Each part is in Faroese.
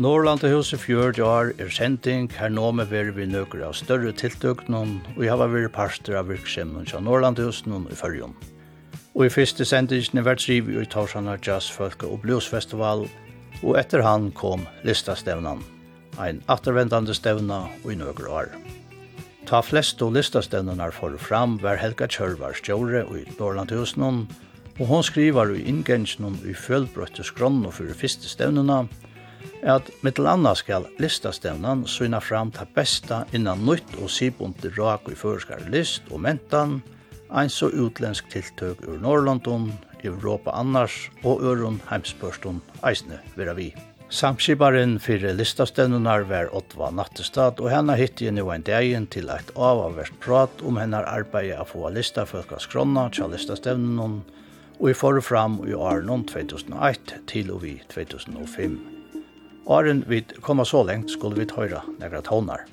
Norrlandahuset fjørt i år er sending her nå med veri vi nøkker av større tiltøknum og jeg har vært parster av virksomheten av Norrlandahusen og i førjon. Og i første sendingen er vært driv i Torsjana Jazz Folk og Bluesfestival og etter han kom listastevnan, ein attervendande stevna og i nøkker år. Ta flest og listastevnene for fram var Helga Kjørvar stjåre og huset noen, og hon skriver i inngengen i følbrøtte skronn for fyrir første stevnene og at mittel annars skal listastemnan syna fram ta besta innan nytt og sibundi rak i førskar list og mentan, ein så utlensk tiltøk ur Norrlandon, Europa annars og Øron heimspørstun eisne vera vi. Samskiparen fyrir listastemnunar var Ottva Nattestad, og henne hitti jeg nu en dagen til eit avavert prat om henne arbeid av få lista folk av skrona til listastemnunum, og i forfram i år 2001 til og vi 2005. Åren vi kommer så lengt skulle vi tøyra negra tånar.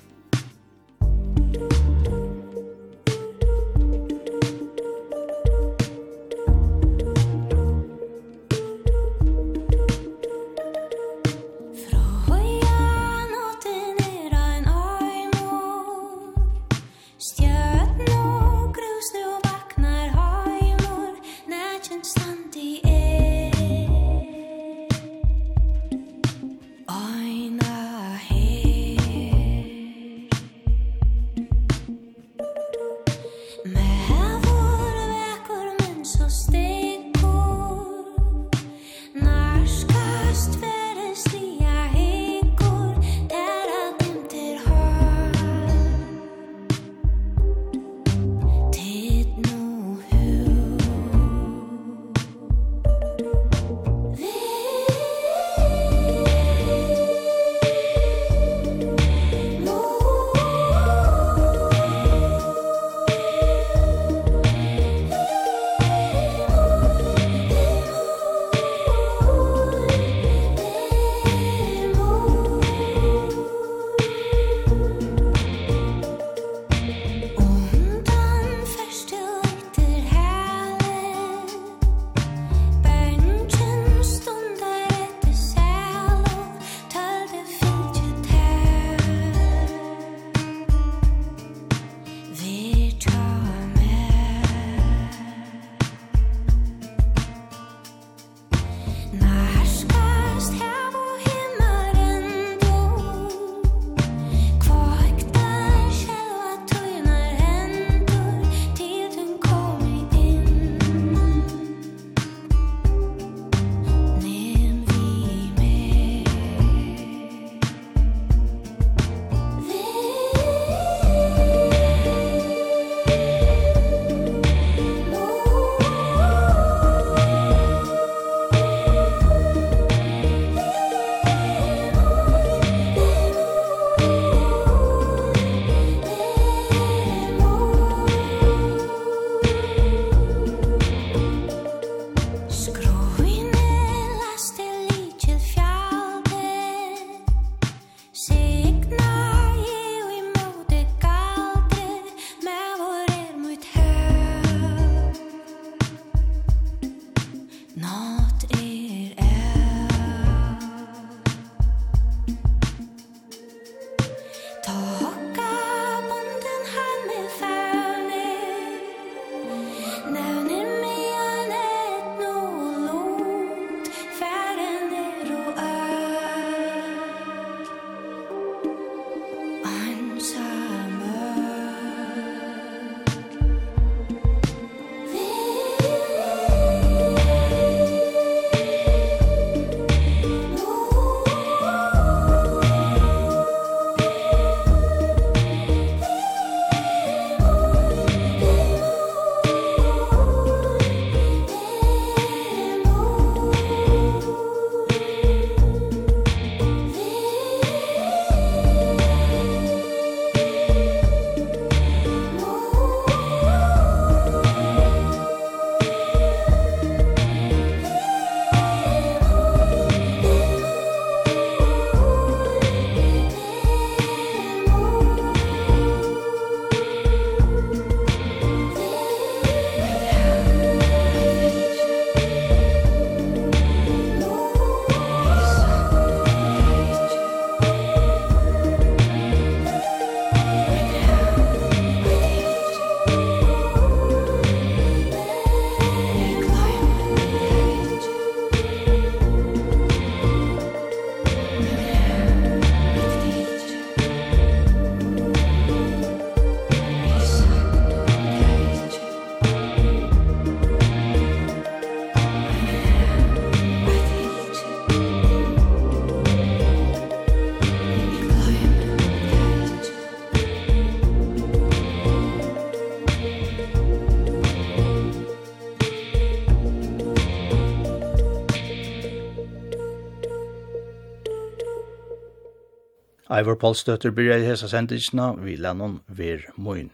Eivor Polstøtter byrja i hesa sendingsna, vi lennon vir moin.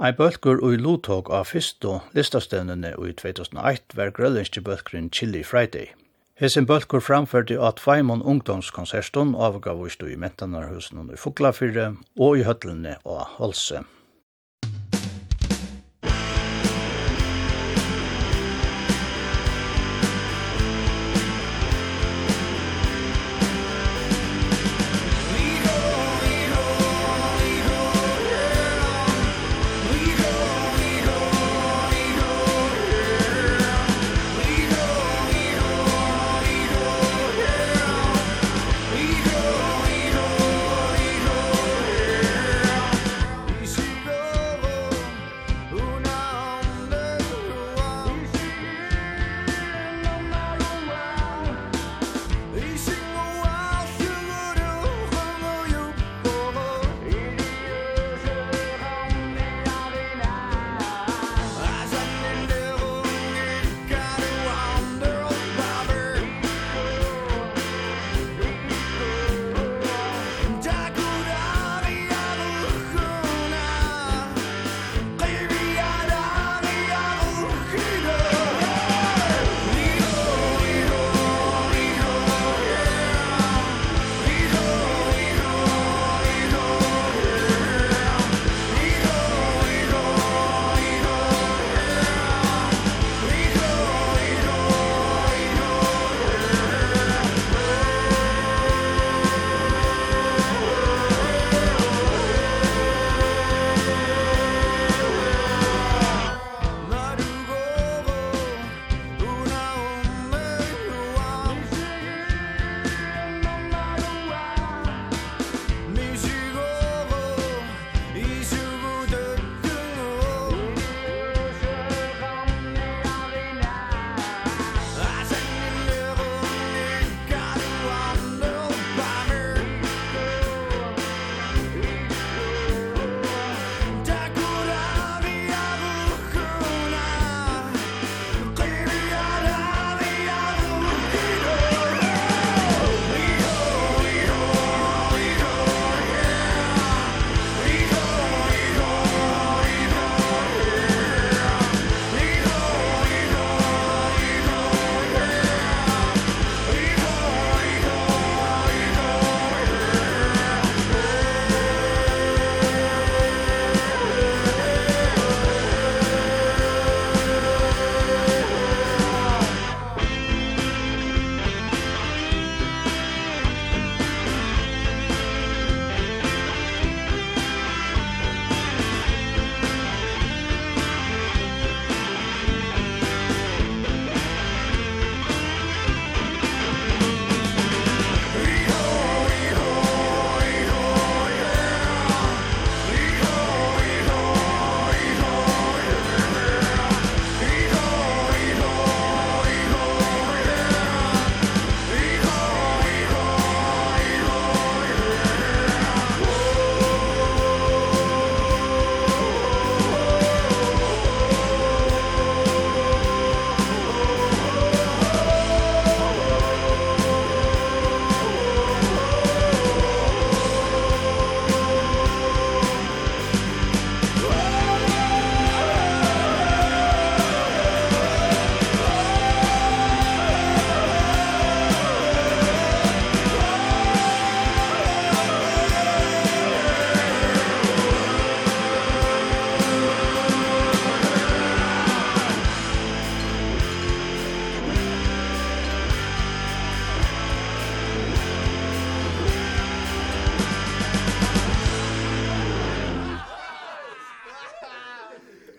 Ei bølgur ui lutog av fyrstu listastevnene ui 2008 var grøllingske bølgrin Chili Friday. Hesin bølgur framførdi at Feimon ungdomskonsertun avgav i i mentanarhusen i Fuglafyrre og i høtlene og Holse.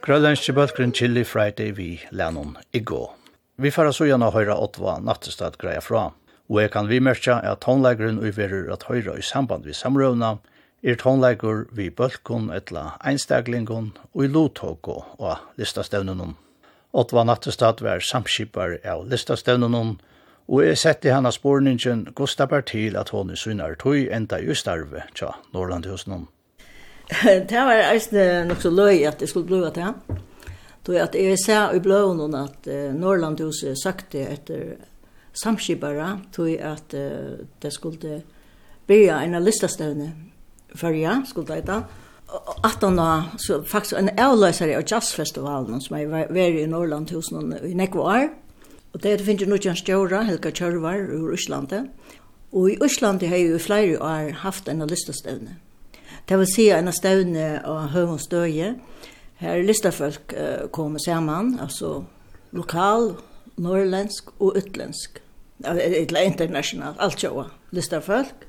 Grønlandske bøtkeren Chili Friday vi lennon i gå. Vi færa så gjerne høyra åttva nattestad greia fra, og jeg kan vi merke at tonleikeren uiverer at høyra i samband vi samrøvna, er tonleiker vi bølkon etla einstaklingon og i lothåko og listastevnenon. Åttva nattestad var samskipar av listastevnenon, og jeg sette henne sporningen Gustav Bertil at hon i synar tøy enda i starve tja Norlandhusen. det var eisne nok så løy at det skulle blive det. Då at jeg sa i bløven at uh, Norrlandhuset søkte etter samskipare, tog at uh, det skulle byrja en listastøvne førja, skulle det da. 18 år, så faktisk en avløsare av jazzfestivalen som jeg var i Norrland hos Norrlandhusen i Nekvar. år. Og det finnes jo noen stjåra, Helga Kjørvar, ur Øslandet. Og i Øslandet har jeg i flere år haft en listastøvne. Det vil si en av støvne og høvens døye. Her listafolk uh, kommer sammen, altså lokal, norrländsk og utländsk. Eller internasjonal, alt sjåa, listafolk.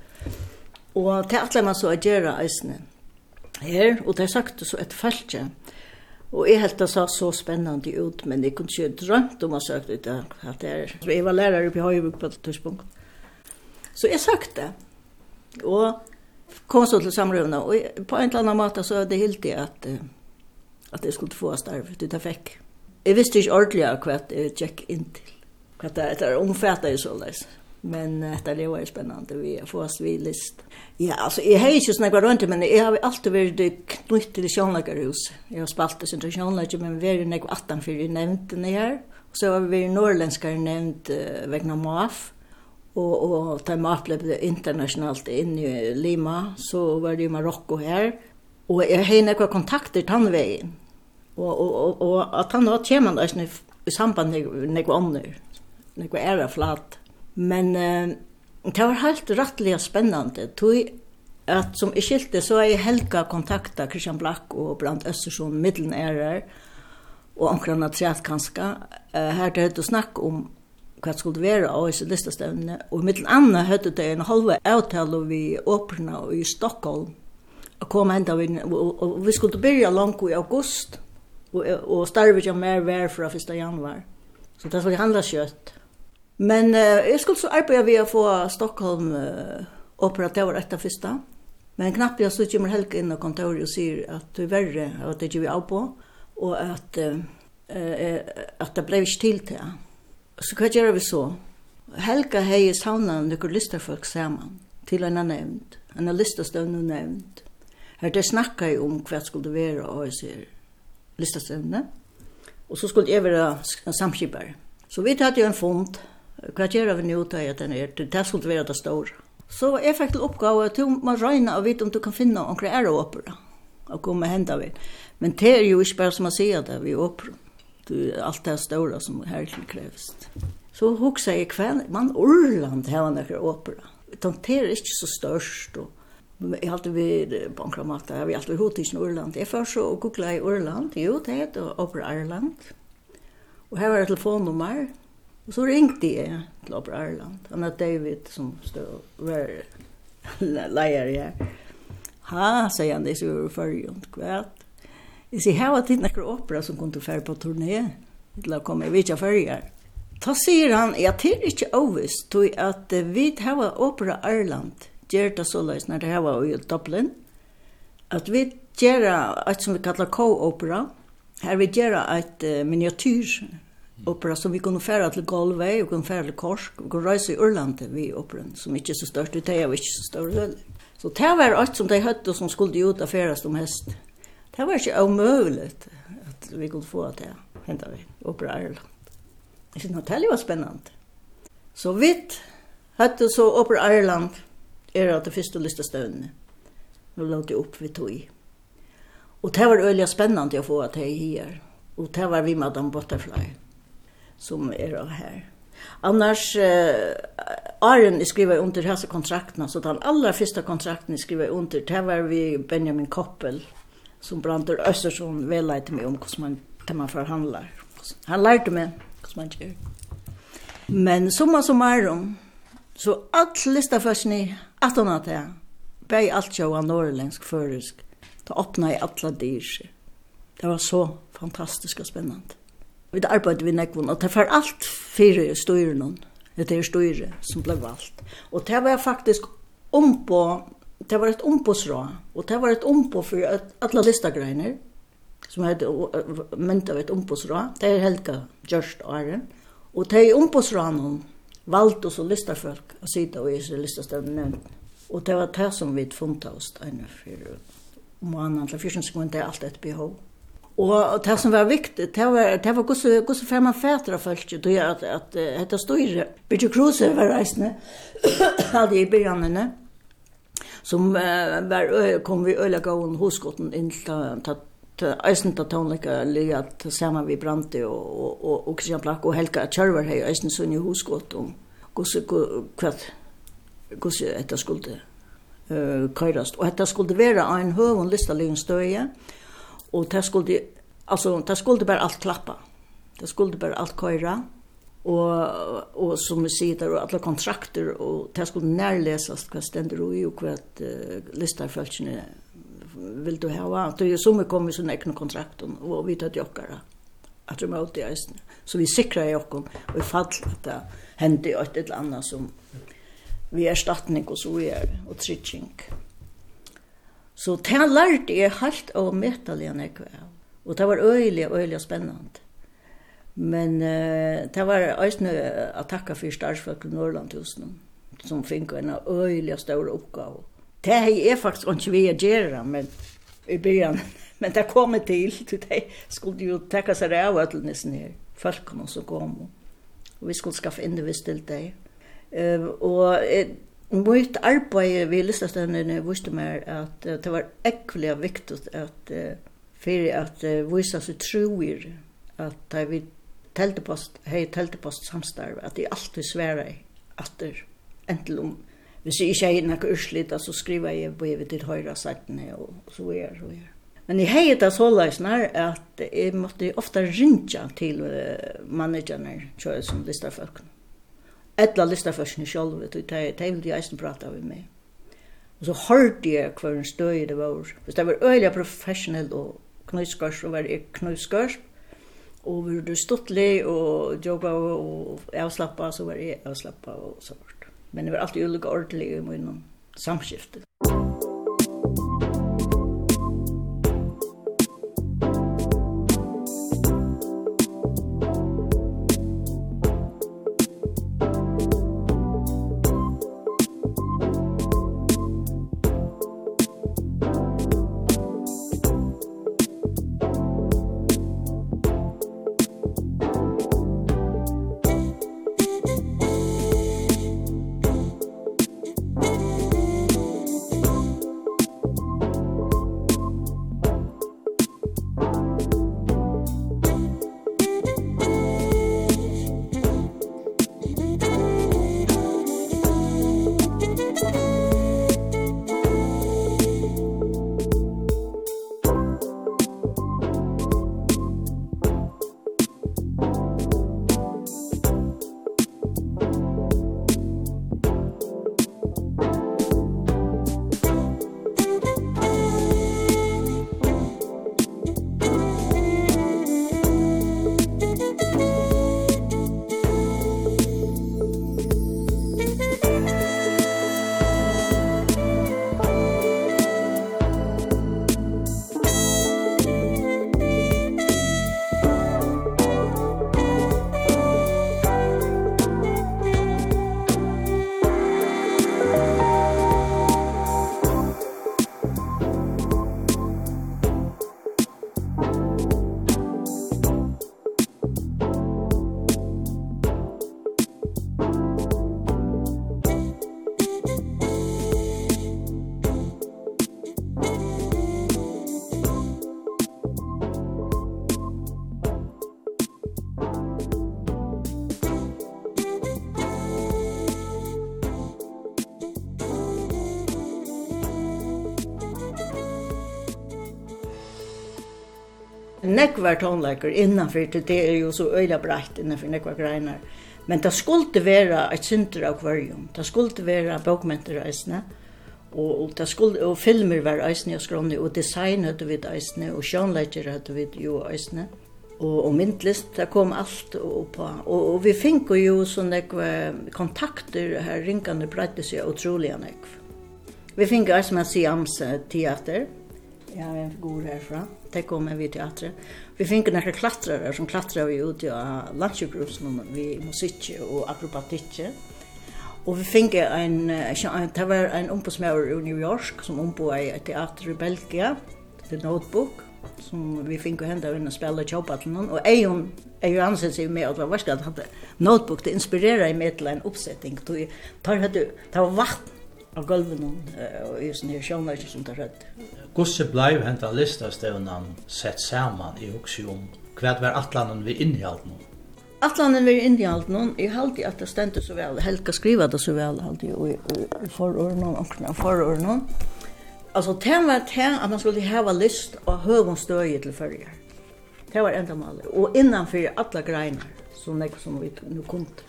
Og til alle man så gjør eisene her, og det er sagt så et feltje. Og jeg helt det sa så spennende ut, men jeg kunne ikke drømt om å søke ut at det er. Jeg var lærer oppe i Høyvuk på et tidspunkt. Så jeg søkte, og kom så til samrøvene, och på en eller annen måte så är det helt det att att det skulle få starv det jag fikk. Jag visste inte ordentligt hva jeg check in til, hva det är omfattande så løs. Men det är ju spännande vi får fått vi list. Ja, alltså jag har ju snakket rundt, men jag har alltid varit knytt till Sjönlagarhus. Jag har spalt det inte Sjönlagar men vi är ju 18 för nämnt det här. Så har vi norrländska nämnt vägna MAF. Og, og ta jeg opplevde internationellt inn i Lima, så var det i Marokko her. Og jeg har noen kontakter tannveien. Og, og, og, og at han har tjänat da i samband med några andra några ære flat. Men eh, det var helt rettelig spennende. Tog at som i skilte, så er jeg helga kontakta Christian Black og Brand Østersson, middelen ærer, og omkring at kanskje. Eh, her det er det om hva skulle være av disse listestevnene. Og mitt andre høyde det en halve avtale vi åpna i Stockholm. Og kom enda vi, og, og vi skulle begynne langt i august. Og, og starve ikke mer vær fra 1. januar. Så det skulle handla kjøtt. Men uh, jeg skulle så arbeide vi å få Stockholm uh, operatør etter første. Men knappt jeg så kommer Helge inn og kontoret og sier at det er verre, at det ikke vi av på. Og at, uh, uh, at det ble ikke til til Så hva gjør vi så? Helga hei savna nøkker listerfolk saman til en nevnt, en listastøvn og nevnt. Her det snakka jeg om hva skulle være og jeg sier listastøvne. Og så skulle jeg være samskipar. Så vi tatt jo en fond, hva gjør vi nå til at den er, det skulle være det store. Så jeg fikk til oppgave at man røyna og vite om du kan finne omkring ære opera og komme henda vi. Men det er jo ikke bare som man sier det, vi er opera du allt det stora som här till krävs. Så huxar jag kväll man Orland här var några opera. Det är inte så störst och Jeg halte vi bankramata, jeg har alltid hot i Orland. Jeg først så og googla i Orland, jo, det heter Opera Ireland. Og her var det telefonnummer, og så ringte jeg til Opera Ireland. Han er David som stod, var leier her. Ha, sier han, det er så i Førjund. Jeg sier, her var tid nekker opera som kunne til på turné, til å komme i vidtja førjar. Ta sier han, ja, det er ikke overvis, tog at vi har opera Ireland, gjør det så løs når det her var i Dublin, at vi gjør et som vi kallar co-opera, her vi gjør et uh, miniatyr opera som vi kunne færa til Galway, og kunne færa til Korsk, og kunne reise i Ørland vi operan, som ikke er så størst, det er jo ikke så større. Så det var alt som de høtte som skulle ut av færast om hesten. Det var ikke omöjligt at vi kunne få det hända vi oppe i Ireland. Jeg synes Norrtälje var spennende. Så vidt hadde så oppe i Ireland er at det første lystestøvnene. Nå la det opp vi tog i. Og det var øyelig spennende å få det jeg her. Og det var vi med Madame Butterfly som er her. Annars, eh, Arjen skriver under hans kontraktene, så den aller første kontrakten skriver under, det var vi Benjamin Koppel, som Brandur Östersson väl lärde mig om hur man hur man förhandlar. Han lärde mig hur man gör. Men summa summarum så allt lista försni att hon har det bäj allt sjå norrländsk förrisk. Det öppna i alla dyr. Det var så fantastiskt och spännande. Vi arbetade vi nekvon, og det var alt fyrir styrer noen, det er styrer som ble valgt. Og det var faktisk på det var ett ombosrå och det var ett ombud för alla listagreiner som hade mynt av ett ombosrå Det är Helga just och Och det är ombudsråden valt oss och listafolk att sitta och i Israel nu Och det var det som vi funnit oss ännu för om annan För fyrsen så kunde det allt ett behov. Och det som var viktigt, det var, det var gosse, gosse fem man fäter av följt, då är att, att, att detta styr, Birgit Kruse var reisne, hade i början som uh, var, kom vi øyla gåen hoskotten inn til Eisen ta tonlika liga tillsammans vi Brante och och och, och Christian Black och Helga Charver hej Eisen sunni husgott om gosse kvart gosse etta skulle eh uh, køyrast og etta skulle vera ein høvun lista ligun støye og det skulle altså det skulle bara alt klappa. Det skulle bara alt køyra og og som vi sier der og alla kontrakter og det skulle nærlesast hva stender og jo hva uh, listar følelsene vil du hava det er som vi kom i sånne ekne kontrakten og vi tar jokkara at de måtte i eisen. Så vi sikrer jokken og vi fall at det hendte et eller annet som vi er statning og så vi er og trittjink så det lærte jeg helt av metalian og det var øyelig, øyelig spennende. Men uh, det var eisne å takke for starvsfolk i Norrland Norrlandhusen, som fikk en øyelig stor oppgave. Det har jeg faktisk ikke vi å gjøre, men i byen. Men det kom til, til de skulle jo takke seg av ødelnissen her, folkene som kom. Og vi skulle skaffe inn det indivis til det. Uh, og uh, mitt arbeid ved listastøndene viste meg at uh, det var ekkelig viktig at uh, for at uh, vise seg troer at de vil teltepost, hei teltepost samstarv, at jeg alltid sværa i det entel om, hvis jeg ikke er nok urslita, så skriver jeg brevet til høyre sattene, og så er det, og er. Men jeg hei det så løsner at jeg måtte ofta rinja til managerne, kjøy som listafolkene. Etla listafolkene sjolv, og de ville jeg eisen prata med meg. Og så hørte jeg hver en støy det var. Hvis det var øyelig professionell og knøyskars, og var jeg knøyskars, Og vi var le og jobba og avslappa, så var jeg avslappa og så vart. Men det var alltid ulike ordentlig i munnen samskiftet. nekvar tonleikar innanfyr, det er jo så øyla breitt innanfyr nekvar greinar. Men det skulle være et synder av kvarjum, det skulle være bokmenter eisne, og, og, det skulle, og filmer var eisne og skronni, og design hadde vi eisne, og sjånleikar hadde vi jo eisne. Og, og myndlist, det kom alt oppa. Og, og vi fink jo sånne kontakter her ringande breite seg utrolig nekva. Vi finko eisne med Siams teater, vi er god herfra, det kommer vi teatret. Vi finner noen klatrere som klatrer vi ut av landsjøkrusen vi musikk og akrobatikk. Og vi finner en, det var en ombudsmøver i New York som ombo i et teater i Belgia, The Notebook, som vi finner hende av henne spille jobba til noen. Og Eion, Eion ansett seg med at det var varselig at Notebook, det inspirerer meg til en oppsetting. Det var vatten av gulven og i sånne her sjånleik som det rødt. Gosse blei henta listastevnan sett saman i hoksi om hva var atlanen vi innhjalt nå? Atlanen vi innhjalt nå, jeg halte at det stendte så vel, Helga skriva det så vel, halte jeg i forordnen, omkring av forordnen. Altså, det var det at man skulle hava list og høvun støy til fyrir. Det var enda maler, og innanfyr alla greinar, så nek som vi nu kunde.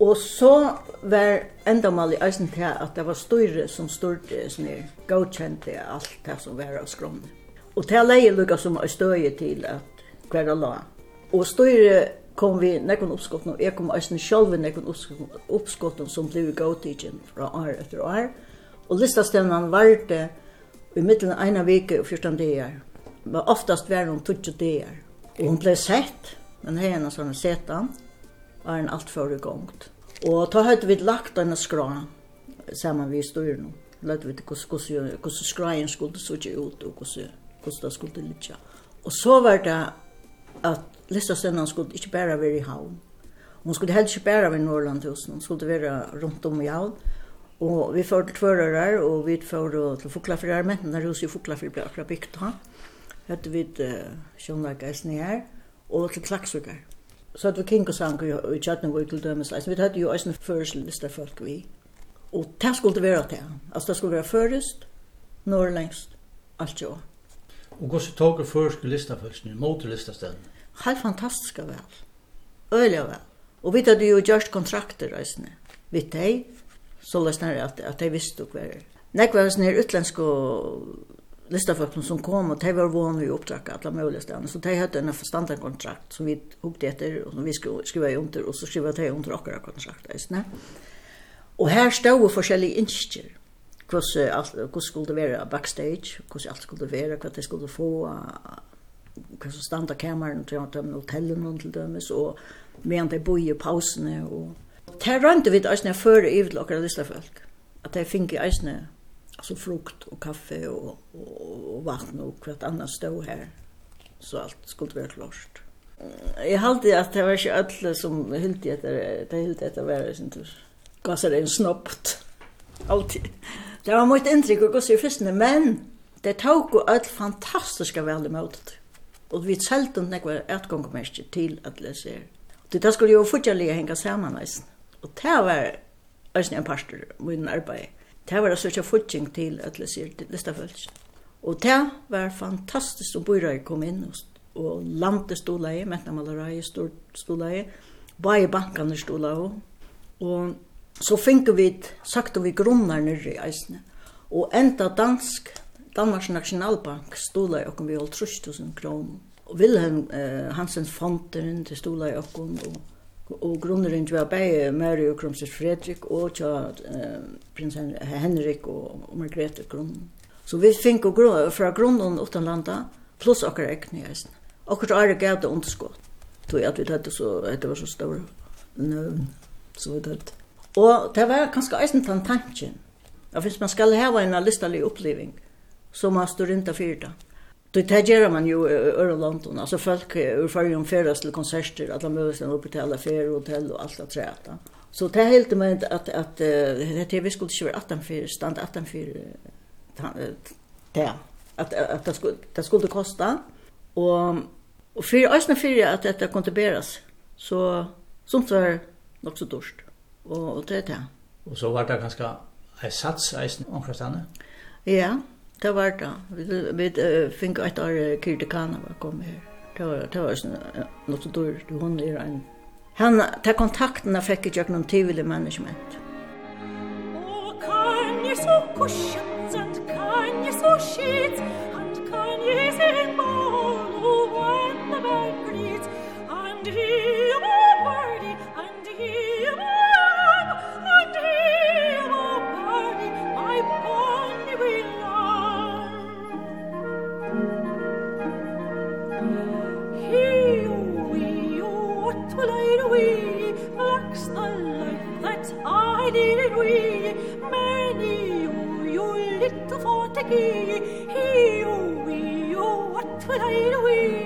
Og så var enda mal i eisen til at det var styre som styrte sånn her, godkjente alt det som var av skromne. Og til leie lukka som er støye til at hver la. Og styre kom vi nekkon oppskotten, og jeg kom eisen sjálf nekkon oppskotten som ble godkjent fra år etter år. Og listastemnen var det i middelen av ena vike og 14 dager. Men oftast var hun 20 dager. Og hun ble sett, men hei en sånn setan. han. Arn alt for i gongt. Og ta høyde vi lagt denne skra saman vi i styren. Lødde vi til hvordan skraen skulle suttje ut og hvordan det skulle lytja. Og så var det at Listasendan skulle ikke bare være i havn. Hon skulle helst ikke bare være i Norrland hos hon skulle være rundt om i havn. Og vi får til tvører og vi får til Fuklafjær, men den her huset i Fuklafjær ble akkurat bygd da. Hette vi til Sjønlageisen her, og til Klaksvikar. Så hadde vi King og Sang i Tjatnevåg til dømes. Altså, vi hadde jo også en førsel folk vi. Og det skulle det være til. Altså, det skulle være først, når lengst, alt jo. Og hvordan tog det først i listafølsene, mot listastedet? Helt fantastisk vel. Øyelig vel. Og vi hadde jo gjort kontrakter, reisende. Vi teg, så løsner at, at jeg visste hver. Nekva var sånne utlenske listafolkene som kom, og de var vana i oppdraget alle mulige stedene. Så de hadde en forstandarkontrakt som vi hukte etter, og som vi skriva i under, og så skriva de under akkurat kontrakt. Eisne. Og her stod forskjellige innskjer. Hvordan skulle det være backstage, hvordan alt skulle det være, hva de skulle få, hva som standa kameran til dem, hotellen til dømes, og medan de boi i pausene. Og... Det rønte vi eisne før i ivet til akkurat listafolk, at de finke eisne alltså frukt och kaffe och, och, och vatten och kvart annat stå här. Så allt skulle vara klart. Jag hade att det var inte alla som helt det, det helt det var ju tur. Gasar en snoppt. Alltid. Det var mycket intryck och gosse först men det tog och allt fantastiska väl emot. Och vi säljde ett gång mest till att läsa. Det där skulle ju fortfarande hänga samman nästan. Och det var en pastor, med arbete Det var altså ikke fudging til det sier listafølelsen. Og det var fantastisk å bøyre i kom inn, og landet stod leie, Mettnamalereie stod leie, bare bankene stod leie Og så finner vi, sagt vi grunnar nere i eisene. Og enda dansk, Danmarks Nationalbank stod leie okken vi holdt 3000 kroner. Og Wilhelm eh, Hansens Fonteren til stod leie okken, og Og grunneren var bare Mary og Kromsøs Fredrik og tja, eh, prins Henrik og, og Margrethe Grunnen. Så vi fikk grunn, fra grunnen utenlanda, pluss okker ekne i eisen. Okker ære gav det underskott. Tog at vi tatt så, det var så stor nøvn, så vi tatt. Og det var kanskje eisen tantanken. Ja, hvis man skal hava en listelig oppleving, så må man stå rundt av fyrta. Det här gör man ju i öra London. Alltså folk ur förrjum färdas till konserter, alla möjligheter uppe till alla färger, hotell och allt att träta. Så det helt med att, att, det TV skulle ju vara 18-4, stand 18-4, det att, att det, skulle, det skulle kosta. Och, och för ösna för att detta kontiberas. Så sånt så nog så dårst. Och, och det är det. Och så var det ganska en sats, en omkring Ja, Det var det. Vi, vi uh, fikk et år uh, Kirtikana var kommet her. Det var, det var sånn, uh, noe så dyrt, hun er en. Han, de kontaktene fikk ikke noen tivoli management. Og kan jeg så kusjens, sant kan jeg så skit, han kan jeg se mål, og vann var glit, han driver did we, lacks the life that I did we, many you, you little for to he you, we, you, what will I do we,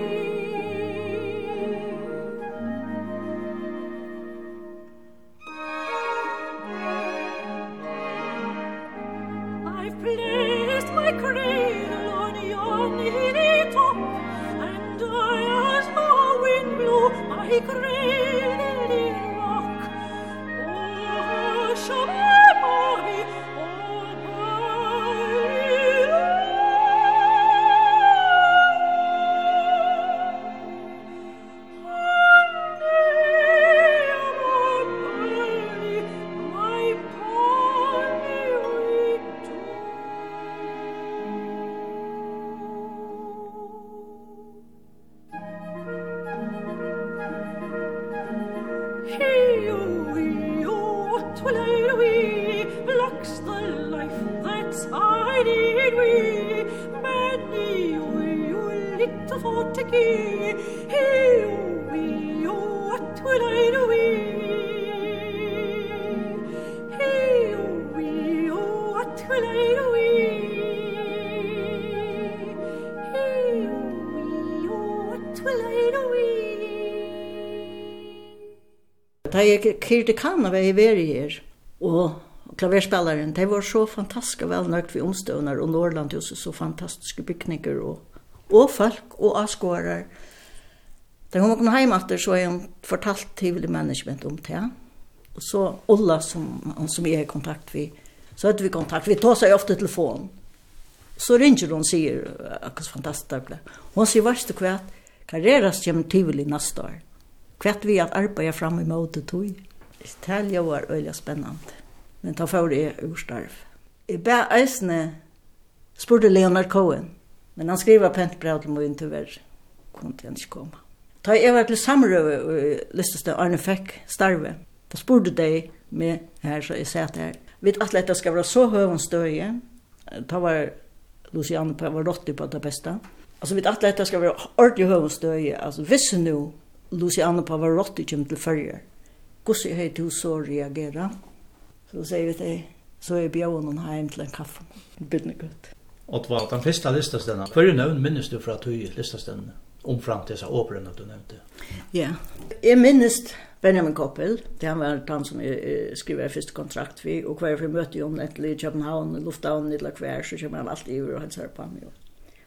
kyrtikana var i veri her, og klaverspelaren, de var så fantastiska velnøgt vi omstøvner, og Norrlandhuset så fantastiske bygninger, og, og folk og avskårar. Da hun kom hjem etter, så har hun fortalt til management om det. Og så Olla, som, han som jeg er i kontakt med, så hadde vi kontakt. Vi tar seg ofte telefon. Så ringer hun og sier, akkurat fantastisk det ble. Hun sier, det kvett, karreras kommer til i neste år. Kvett vi at arbeider fram i måte tog. Italien var øyla spennende. Men ta for det ur starv. Jeg bæ eisne spurte Leonard Cohen, men han skriva pent brev til min tyver, kunne han ikke komme. Ta jeg var til samrøve og lystes det Arne Fekk starve. Da spurte de med her, så jeg satt her. Vi at dette skal være så høven støye. Ta var Luciane Pavarotti på det beste. Altså, vi at dette skal være ordentlig høven støye. Altså, hvis nå Luciane Pavarotti kommer til førjer, Guss i du hos å. Så sier vi til, så er bjøven noen heim til en kaffe. Bidne gutt. Og det var den første listestenen. Hver nøvn minnes du fra tog listestenen? Omfram til seg åperen du nevnte. Ja. Jeg minnes Benjamin Koppel, det han var han som jeg skriver første kontrakt vi, og hver vi møtte jo om etter i København, Lufthavn, eller hver, så kommer han alltid over og han på ham jo.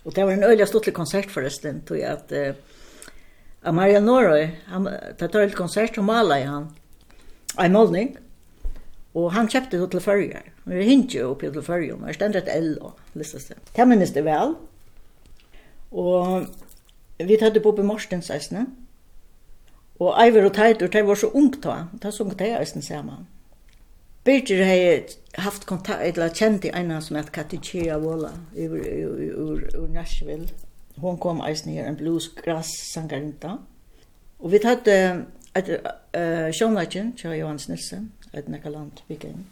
Og det var en øyelig stortlig konsert forresten, tog jeg at uh, Amaria Norøy, han, tar et konsert og maler han, en målning, og han kjøpte det til førjer. Vi er hintje oppi til førjer, men jeg stendte et el og listes det. Det minnes det vel, og vi tatt opp i Morstens eisene, og Eiver og Teitur, de var så ungt da, de sunk de eisene sammen. Birgir har haft kontakt, eller kjent i ena som het Katichia Wola ur, ur, ur, ur Nashville. Hon kom eisen her, en bluesgrass sangarinta. Og vi tatt at uh, Sjónleikin, tja Johans Nilsen, at nekka weekend.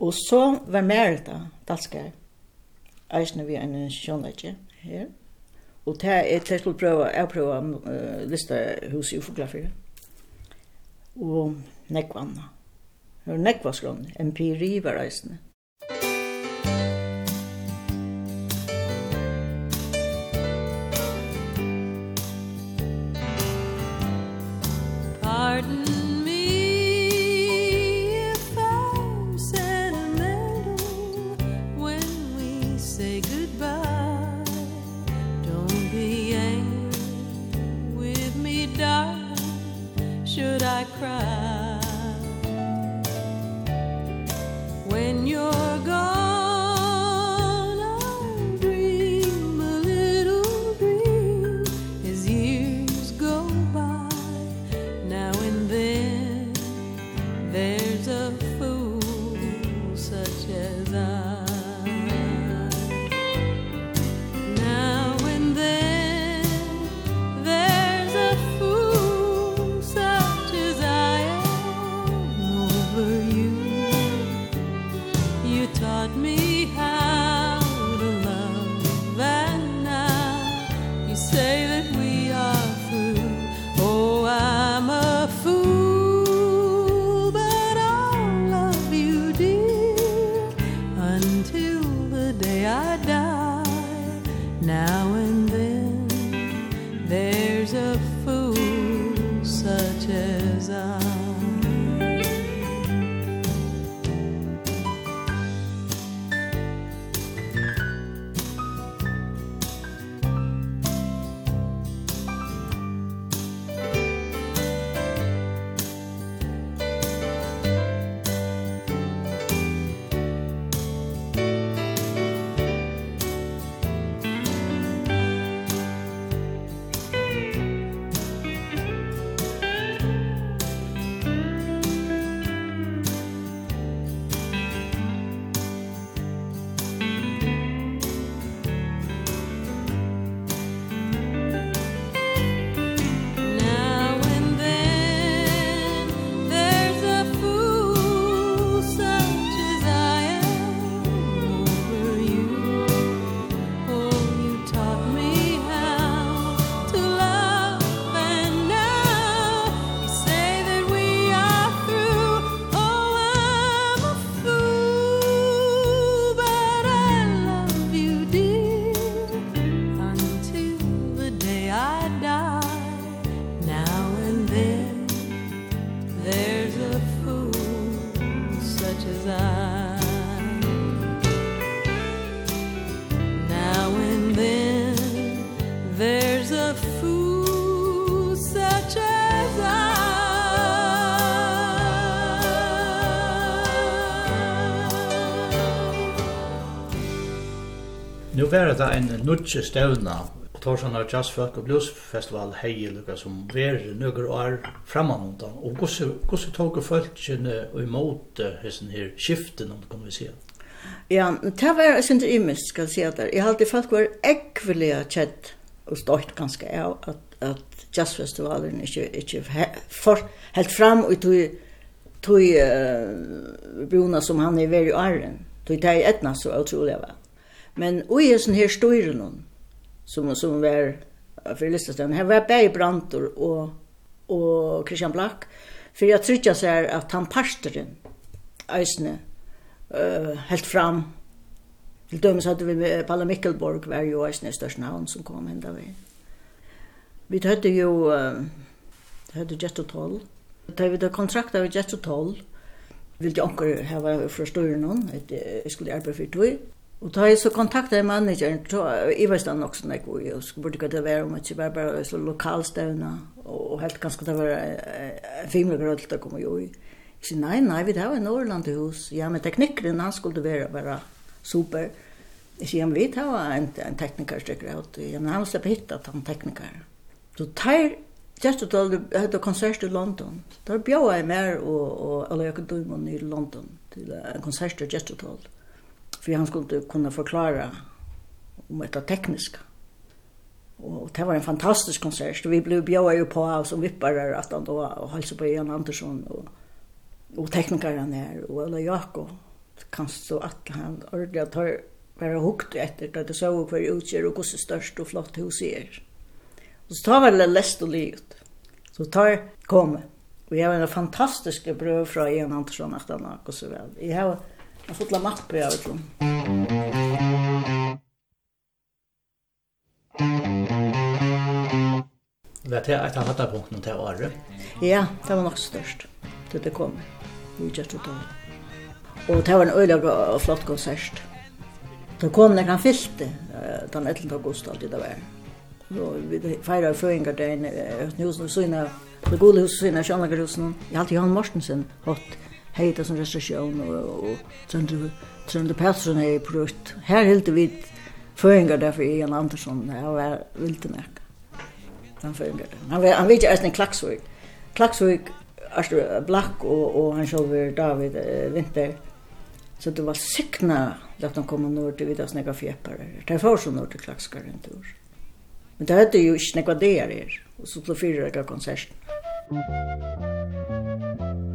Og så var Merita Dalskar, eisne vi en Sjónleiki her. Og det er til skulle prøve, jeg prøve uh, lista hus i ufografier. Og nekvanna. Nekva Nekvaskron, empiri var eisne. var det en nutje stevna Torsan og Jazz Folk og Blues Festival hei lukka som veri nøkker år framanundan. Og hvordan tog folk kjenne og imot hessen her skiften om kan vi si Ja, det var jeg synes imist skal jeg si at jeg halte folk var ekvelig kjett og stort ganske av at, at jazzfestivalen ikke, ikke for, helt fram og tog tog uh, bruna som han er veri i åren tog det etna så utrolig vel Men og i sånn her styrer noen, som, som var for Listestein, her var Berg Brantor og, og Christian Black, for jeg trodde seg at han parsteren, Øysene, uh, helt fram. Til dømes hadde vi med Palle Mikkelborg, var jo Øysene i største navn som kom enda vi. Vi hørte jo, uh, hørte Jetto Toll. Da vi da kontrakta vi Jetto Toll, ville jeg anker hava fra støyre noen, jeg skulle arbeide for tog, Og da jeg så kontaktet manageren, jeg var stand nok sånn, jeg burde ikke det være om ikke bare bare så lokalstevne, og helt ganske det var en fimelig grød til å komme jo i. Jeg sier, nei, nei, vi tar en Norrland i hus. Ja, men teknikeren, han skulle være bare super. Jeg sier, ja, men vi tar en, en teknikerstykker ut. Ja, men han slipper hitta til han tekniker. Så tar Just at all konsert i London. Där bjöd jag mer og og alla jag kunde i London till ein konsert i Just at all för han skulle kunna förklara om det tekniska. Och det var en fantastisk konsert. Vi blev bjöa ju på av som vippare att han då och hälsade på Jan Andersson och, och teknikaren här och Ulla Jakob. Kanske så att han ordentligt har bara hukt efter det det såg för utger och hur störst och flott hus är. Och så tar väl läst och livet. Så tar kom. Vi har en fantastisk bröd från Jan Andersson att han har gått så väl. Jag har Jag får lämna upp jag vet Vet jag att han hade punkten till året. Ja, det var nog störst. Det det kom. Vi just ut då. Och det var en öliga flott konsert. Det kom när han fylte den 11 augusti alltid det var. Så vi firade föringar där i husen och såna, på Gullhusen och såna, Sjönlagerhusen. Jag hade Johan Mortensen hatt heita som restriktioner og og Trønde Pettersson er brukt. Her hilde vi føringer derfor i Jan Andersson, han var vildemerk. Han føringer det. Han, han vet ikke eisen i Klaksvig. Klaksvig, Arstur Blakk og, og han sjolver David eh, Vinter. Så det var sikna at han kom nord til vidda snakka fjeppare. Det er for så nord til Klakskar en tur. Men det hette jo ikke nekva der er. Og så til fyrir ekka konserten. Musik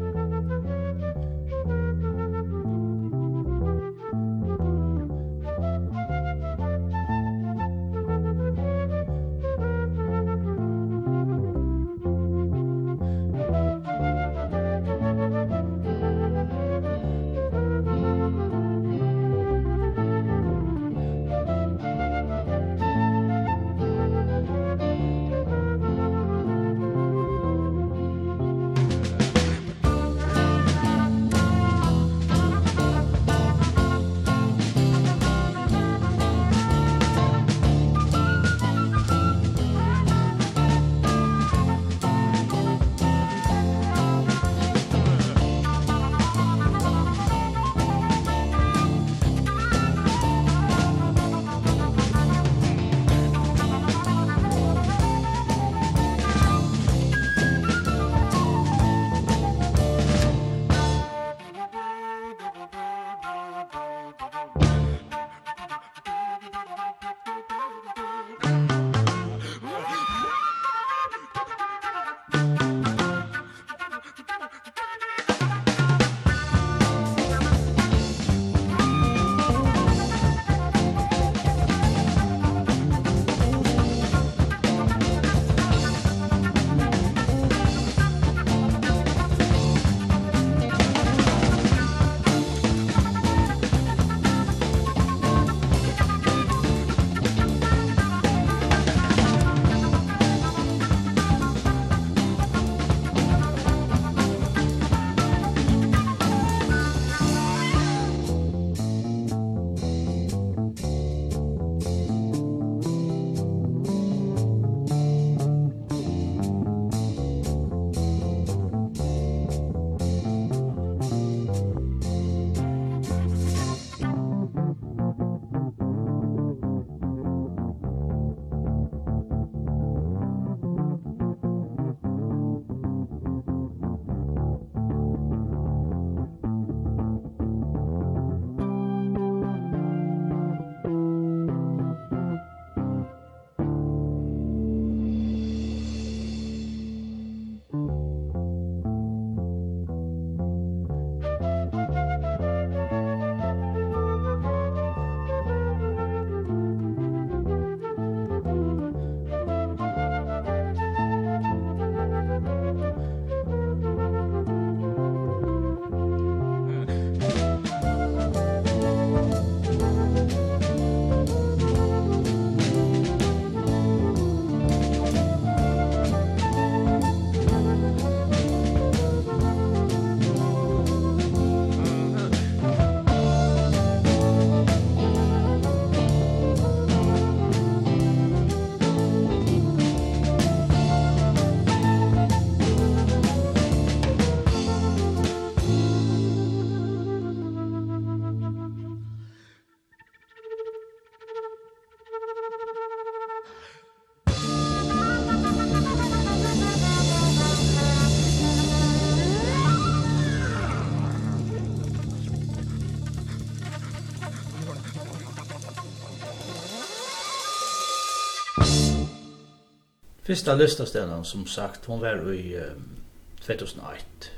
Fyrsta listastellan, som sagt, hon var i um, 2001.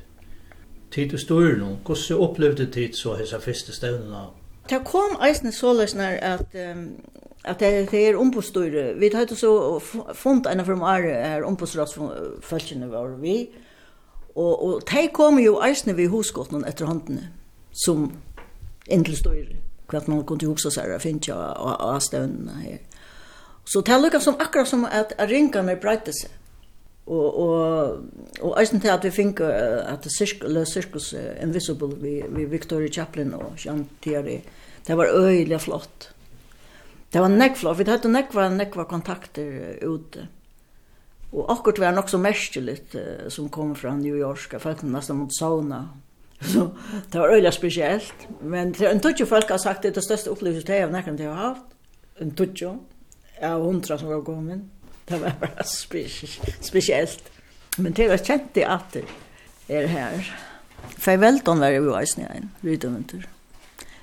Tid og styr nå, hvordan opplevde tid så hessa fyrsta stevnena? Det kom eisne sålesnar at um, at det er ombudstyre. Vi hadde så funnet en av dem er ombudsrådsfølgene var vi. Og, og de kom jo eisne vi hosgottene etter håndene som inntil styr hva man kunne huske seg å finne av avstøvnene her. Så det lukkar som akkurat som at ringene breite seg. Og, og, og eisen til at vi fikk at Le Circus Invisible vi, vi Victoria Chaplin og Jean Thierry, det var øyelig flott. Det var nekk flott, vi hadde nekva, nekva kontakter ute. Og akkurat var nok så merkelig som kom fra New York, folk nesten mot sauna, Så det var øyelig spesielt. Men en tutsjo folk har sagt det er det største opplevelsen til jeg har nekket til å ha haft. En tutsjo av hundra som var kommet. Det var bare spesielt. Men det var kjent i at det er her. For velton var jeg jo eisen igjen, rydomenter.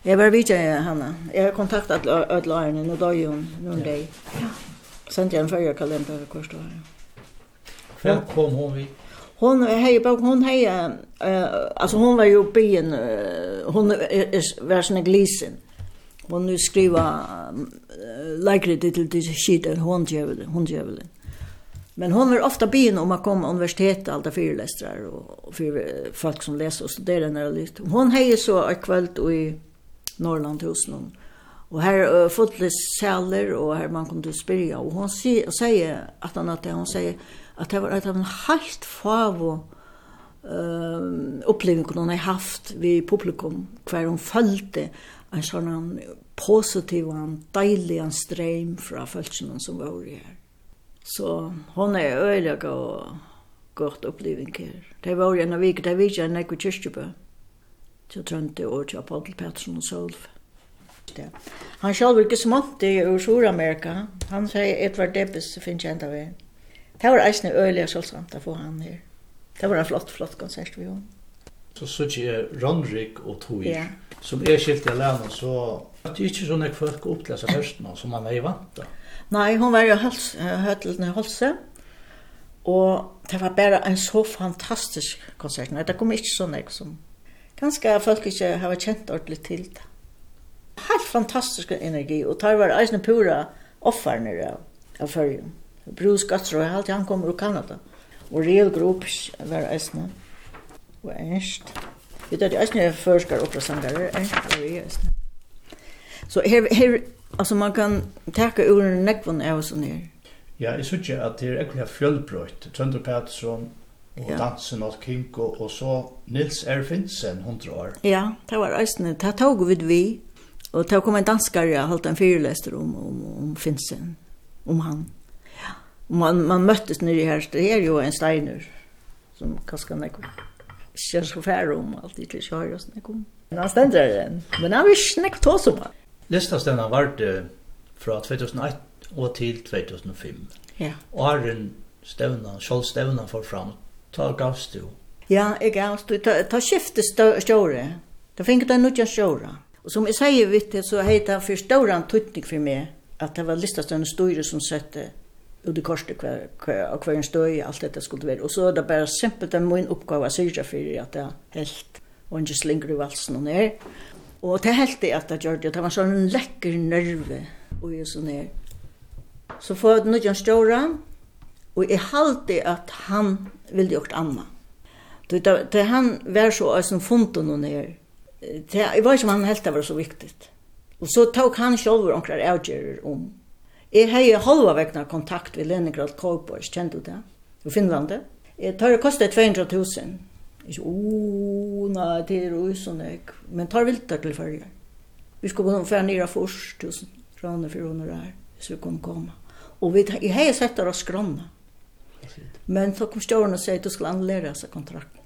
Jeg var vidt jeg henne. Jeg har kontaktet alle lærerne, nå da jo noen dag. Ja. Sendte jeg en førre kalender hver stå her. Hvem kom hon vidt? hon hej på hon hej eh alltså hon var ju ben hon är värsen glisen hon nu skriva likrit till det shit en hon jävel hon jävel men hon var ofta bin om att komma universitet alla föreläsare och för folk som läser och studerar när det hon hejer så ett kväll i Norrland hos någon. Och här uh, fotles celler och här man kunde spyrja. Och hon säger att han att hon säger att det var ett av en helt favo ehm uh, upplevelse hon har haft vid publikum kvar hon följde en sånn positiv og deilig streim fra følelsene som var her. Så hon er øyelig og godt oppleving her. Det var en av vik, det var ikke en ekve kyrkjøpø. Til trønte og til Apodel Pettersson og Solv. Ja. Han sjálf ikke smånti i Sur-Amerika. Han sier Edvard Debbes finnes jeg enda ved. Det var eisne øyelig og sjálfsamt å få han her. Det var en flott, flott konsert vi gjorde. Så sier jeg Randrik og Tor. Ja. Yeah som er skilt i alene, så at det ikke sånn jeg folk opp först først nå, som man er vant da. Nei, hun var jo høytelen i Holse, og det var bare en så fantastisk konsert. Nei, det kom ikke sånn jeg som ganske folk ikke har kjent ordentlig til det. Helt fantastisk energi, og der var eisen pura offerne av, av førjen. Bruce Guthrie, og alt han kommer ur Kanada. Og Real Group var eisen, og Ernst. Vi vet att jag förskar och sångare är det just. Så her, här alltså man kan tacka ur en av är så ner. Ja, synes ikke at det är egentlig fjällbröt. Trønder Pettersson og ja. dansen og Kinko, og så Nils Erfinsen, hun tror. Ja, det var reisende. Det tog vi vi, og det kom en danskare, jeg holdt en fyrlester om, om, om Finsen, om han. Ja. Man, man møttes nere her, det er jo en steiner, som kaskar ekvar ikke så færre om alt, det til høyre oss nekk om. Men han stender den. men han vil ikke nekk ta som han. Lista stender var det fra 2008 og til 2005. Ja. Og Arjen stevna, Kjell stevna for fram, ta gavst du. Ja, jeg gavst du, ta, ta skifte stjåre. Da finner du nødja stjåre. Og som jeg sier, vet du, så heter det for stjåren tøytning for meg, at det var lista stjåren styre som sette ut i korset hver, hver, hver en støy, alt dette skulle være. Og så er det bare simpelt en min oppgave å syrja for at jeg helt og ikke slinger i valsen og ned. Og det helt det at jeg gjør det, det var sånn en lekker nerve og jeg så ned. Så får jeg nødjan ståra, og jeg halte at han ville gjort anna. Det, det, han var så som funnet och ned. Det, jeg var ikke om han helt det var så viktigt. Og så tok han selv omkring avgjører om Jeg har halva vekna kontakt med Leningrad Cowboys, kjent du det? I Finland. Jeg tar det kostet 200 000. Ikke, åh, nei, det er jo sånn jeg. Men tar vilt viltar til følger. Vi skulle få nere først, 1000 kroner for under her, hvis vi kunne komme. Og vi, jeg har sett det av skrona. Men så kom stjåren og sier at du skal annullere seg kontrakten.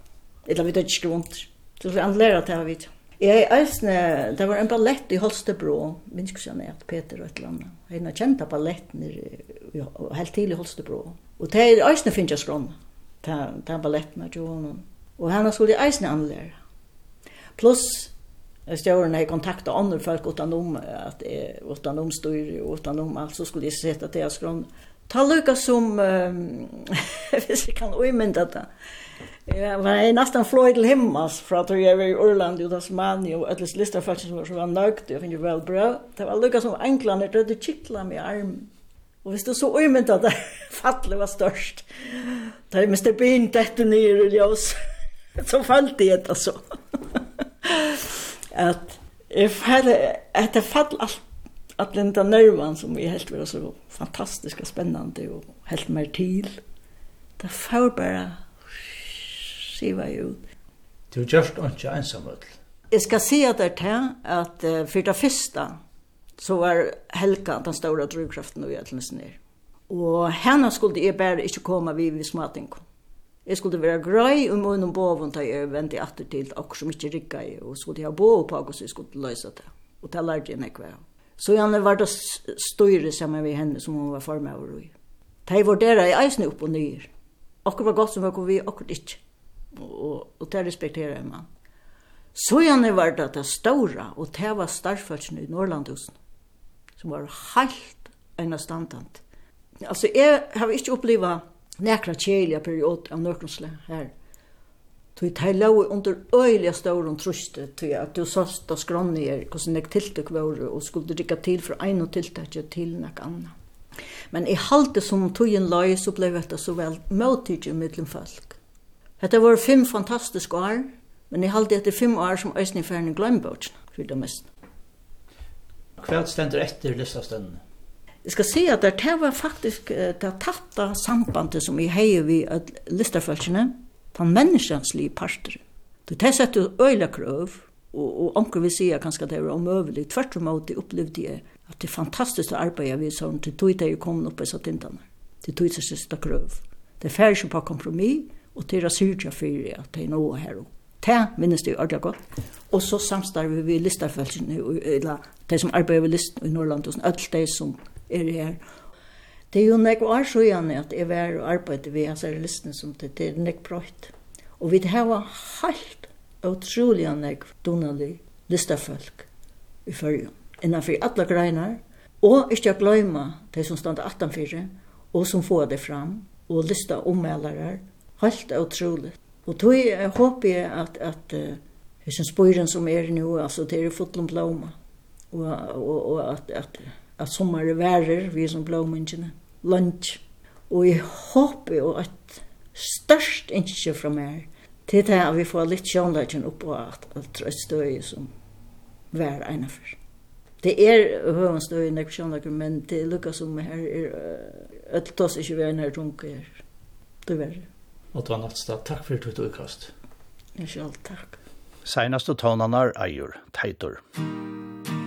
Eller vi tar ikke skrunt. Du skal annullere til å vite. jeg. Jeg eisne, det var en ballett i Holstebro, minns ikke sånn at Peter og et eller annet. Jeg har kjent av balletten helt til i Holstebro. Og det er eisne finnes jeg skrån, den balletten av Johanen. Og henne skulle jeg eisne annerledes. Pluss, når jeg kontakta andre folk utanom, at jeg, utanom styr, utanom alt, så skulle jeg sette til jeg skrån. Ta lukka som, hvis jeg kan uimynda det, Ja, men jeg er nesten fløy til himmels, for at jeg var i Urland, i Tasmania, og alle lister faktisk som var, var nøgt, og finner vel bra. Det var lukket som englene, det hadde kittlet med armen. Og hvis du så umynda det, fattelig var størst. Da er Mr. Bean dette nye i ljøs. Så falt jeg det så. at jeg fell, at det fall alt, at den der nerven som jeg helt var så fantastisk og spennende, og helt mer til. Det får bare skriva ut. Du gjørst ikke ensamhet? Jeg skal si at det er at uh, for det første så var Helga den store drivkraften og hjelpens ned. Og henne skulle jeg bare ikke komme vi ved smating. Jeg skulle være grøy og munn og boven da jeg vente etter til akkur som ikke rikket jeg og skulle ha bo på akkur som jeg skulle løse det. Og det lærte jeg nekve. Så jeg var det større sammen med henne som hun var form av og i. De vurderer jeg eisne opp og nyer. Akkur var godt som var vi, akkur ikke og, og det respekterar man. Så gjerne var det det store, og det var starfolken i Norrlandhusen som var helt enastandant. Altså, jeg har ikke upplevt nekra kjelige period av Norrlandsle här. Tui tei lau under øyliga stauron truste til at du sast av skronni er hvordan jeg tiltak var og skulle rikka til for ein og tiltak til noe annet. Men i halte som tog en løy så ble det så vel møtidje middelen folk. Hetta var fem fantastiske år, men eg haldi etter fem år som Øysni Færni Glømbøtjen, for det mest. Hva stender etter disse stendene? Jeg skal si at det var faktisk det tatta sambandet som jeg heier vi at listerfølgene, den menneskjanslige parter. Det setter øyla krøv, og, og onker vil si at kanskje det var omøvelig. Tvert om at opplevde jeg at det er fantastisk å arbeide vi sånn til tog det jeg kom opp i satt innan. Til tog det siste krøv. Det er ferdig på kompromis, og til å syrja for at det er noe her. Det minnes det ordentlig godt. Og så samstarver vi listerfølgene, eller de som arbeider ved listen i Norrland, og alle de som er her. Det er jo nek var så gjerne at jeg var og arbeidde ved hans listene som det er nek brøyt. Og vi har helt utrolig nek donalig listerfølg i følgen. Innanfor alle greinar, og ikke å glemme de som stod 18-4, og som får det fram, og lista ommelere, helt utroligt. Og tog jeg håper jeg at, at uh, hesen spyren som er nu, altså det er fotlom blåma. Og, og, og at, at, at sommeren værer, vi som blåmengene, lunch. Og jeg håper jo at størst ikke fra meg, til det at vi får litt sjånleggen opp og at, at et støy som vær ene for. Det er høven støy i nekv men det lukkar som her er, ødeltas ikke vær nær runke her. Det er verre og det ta nattstad. Takk for ditt utkast. Ikke alt, takk. Seinaste tånanar eier, teitor. Musikk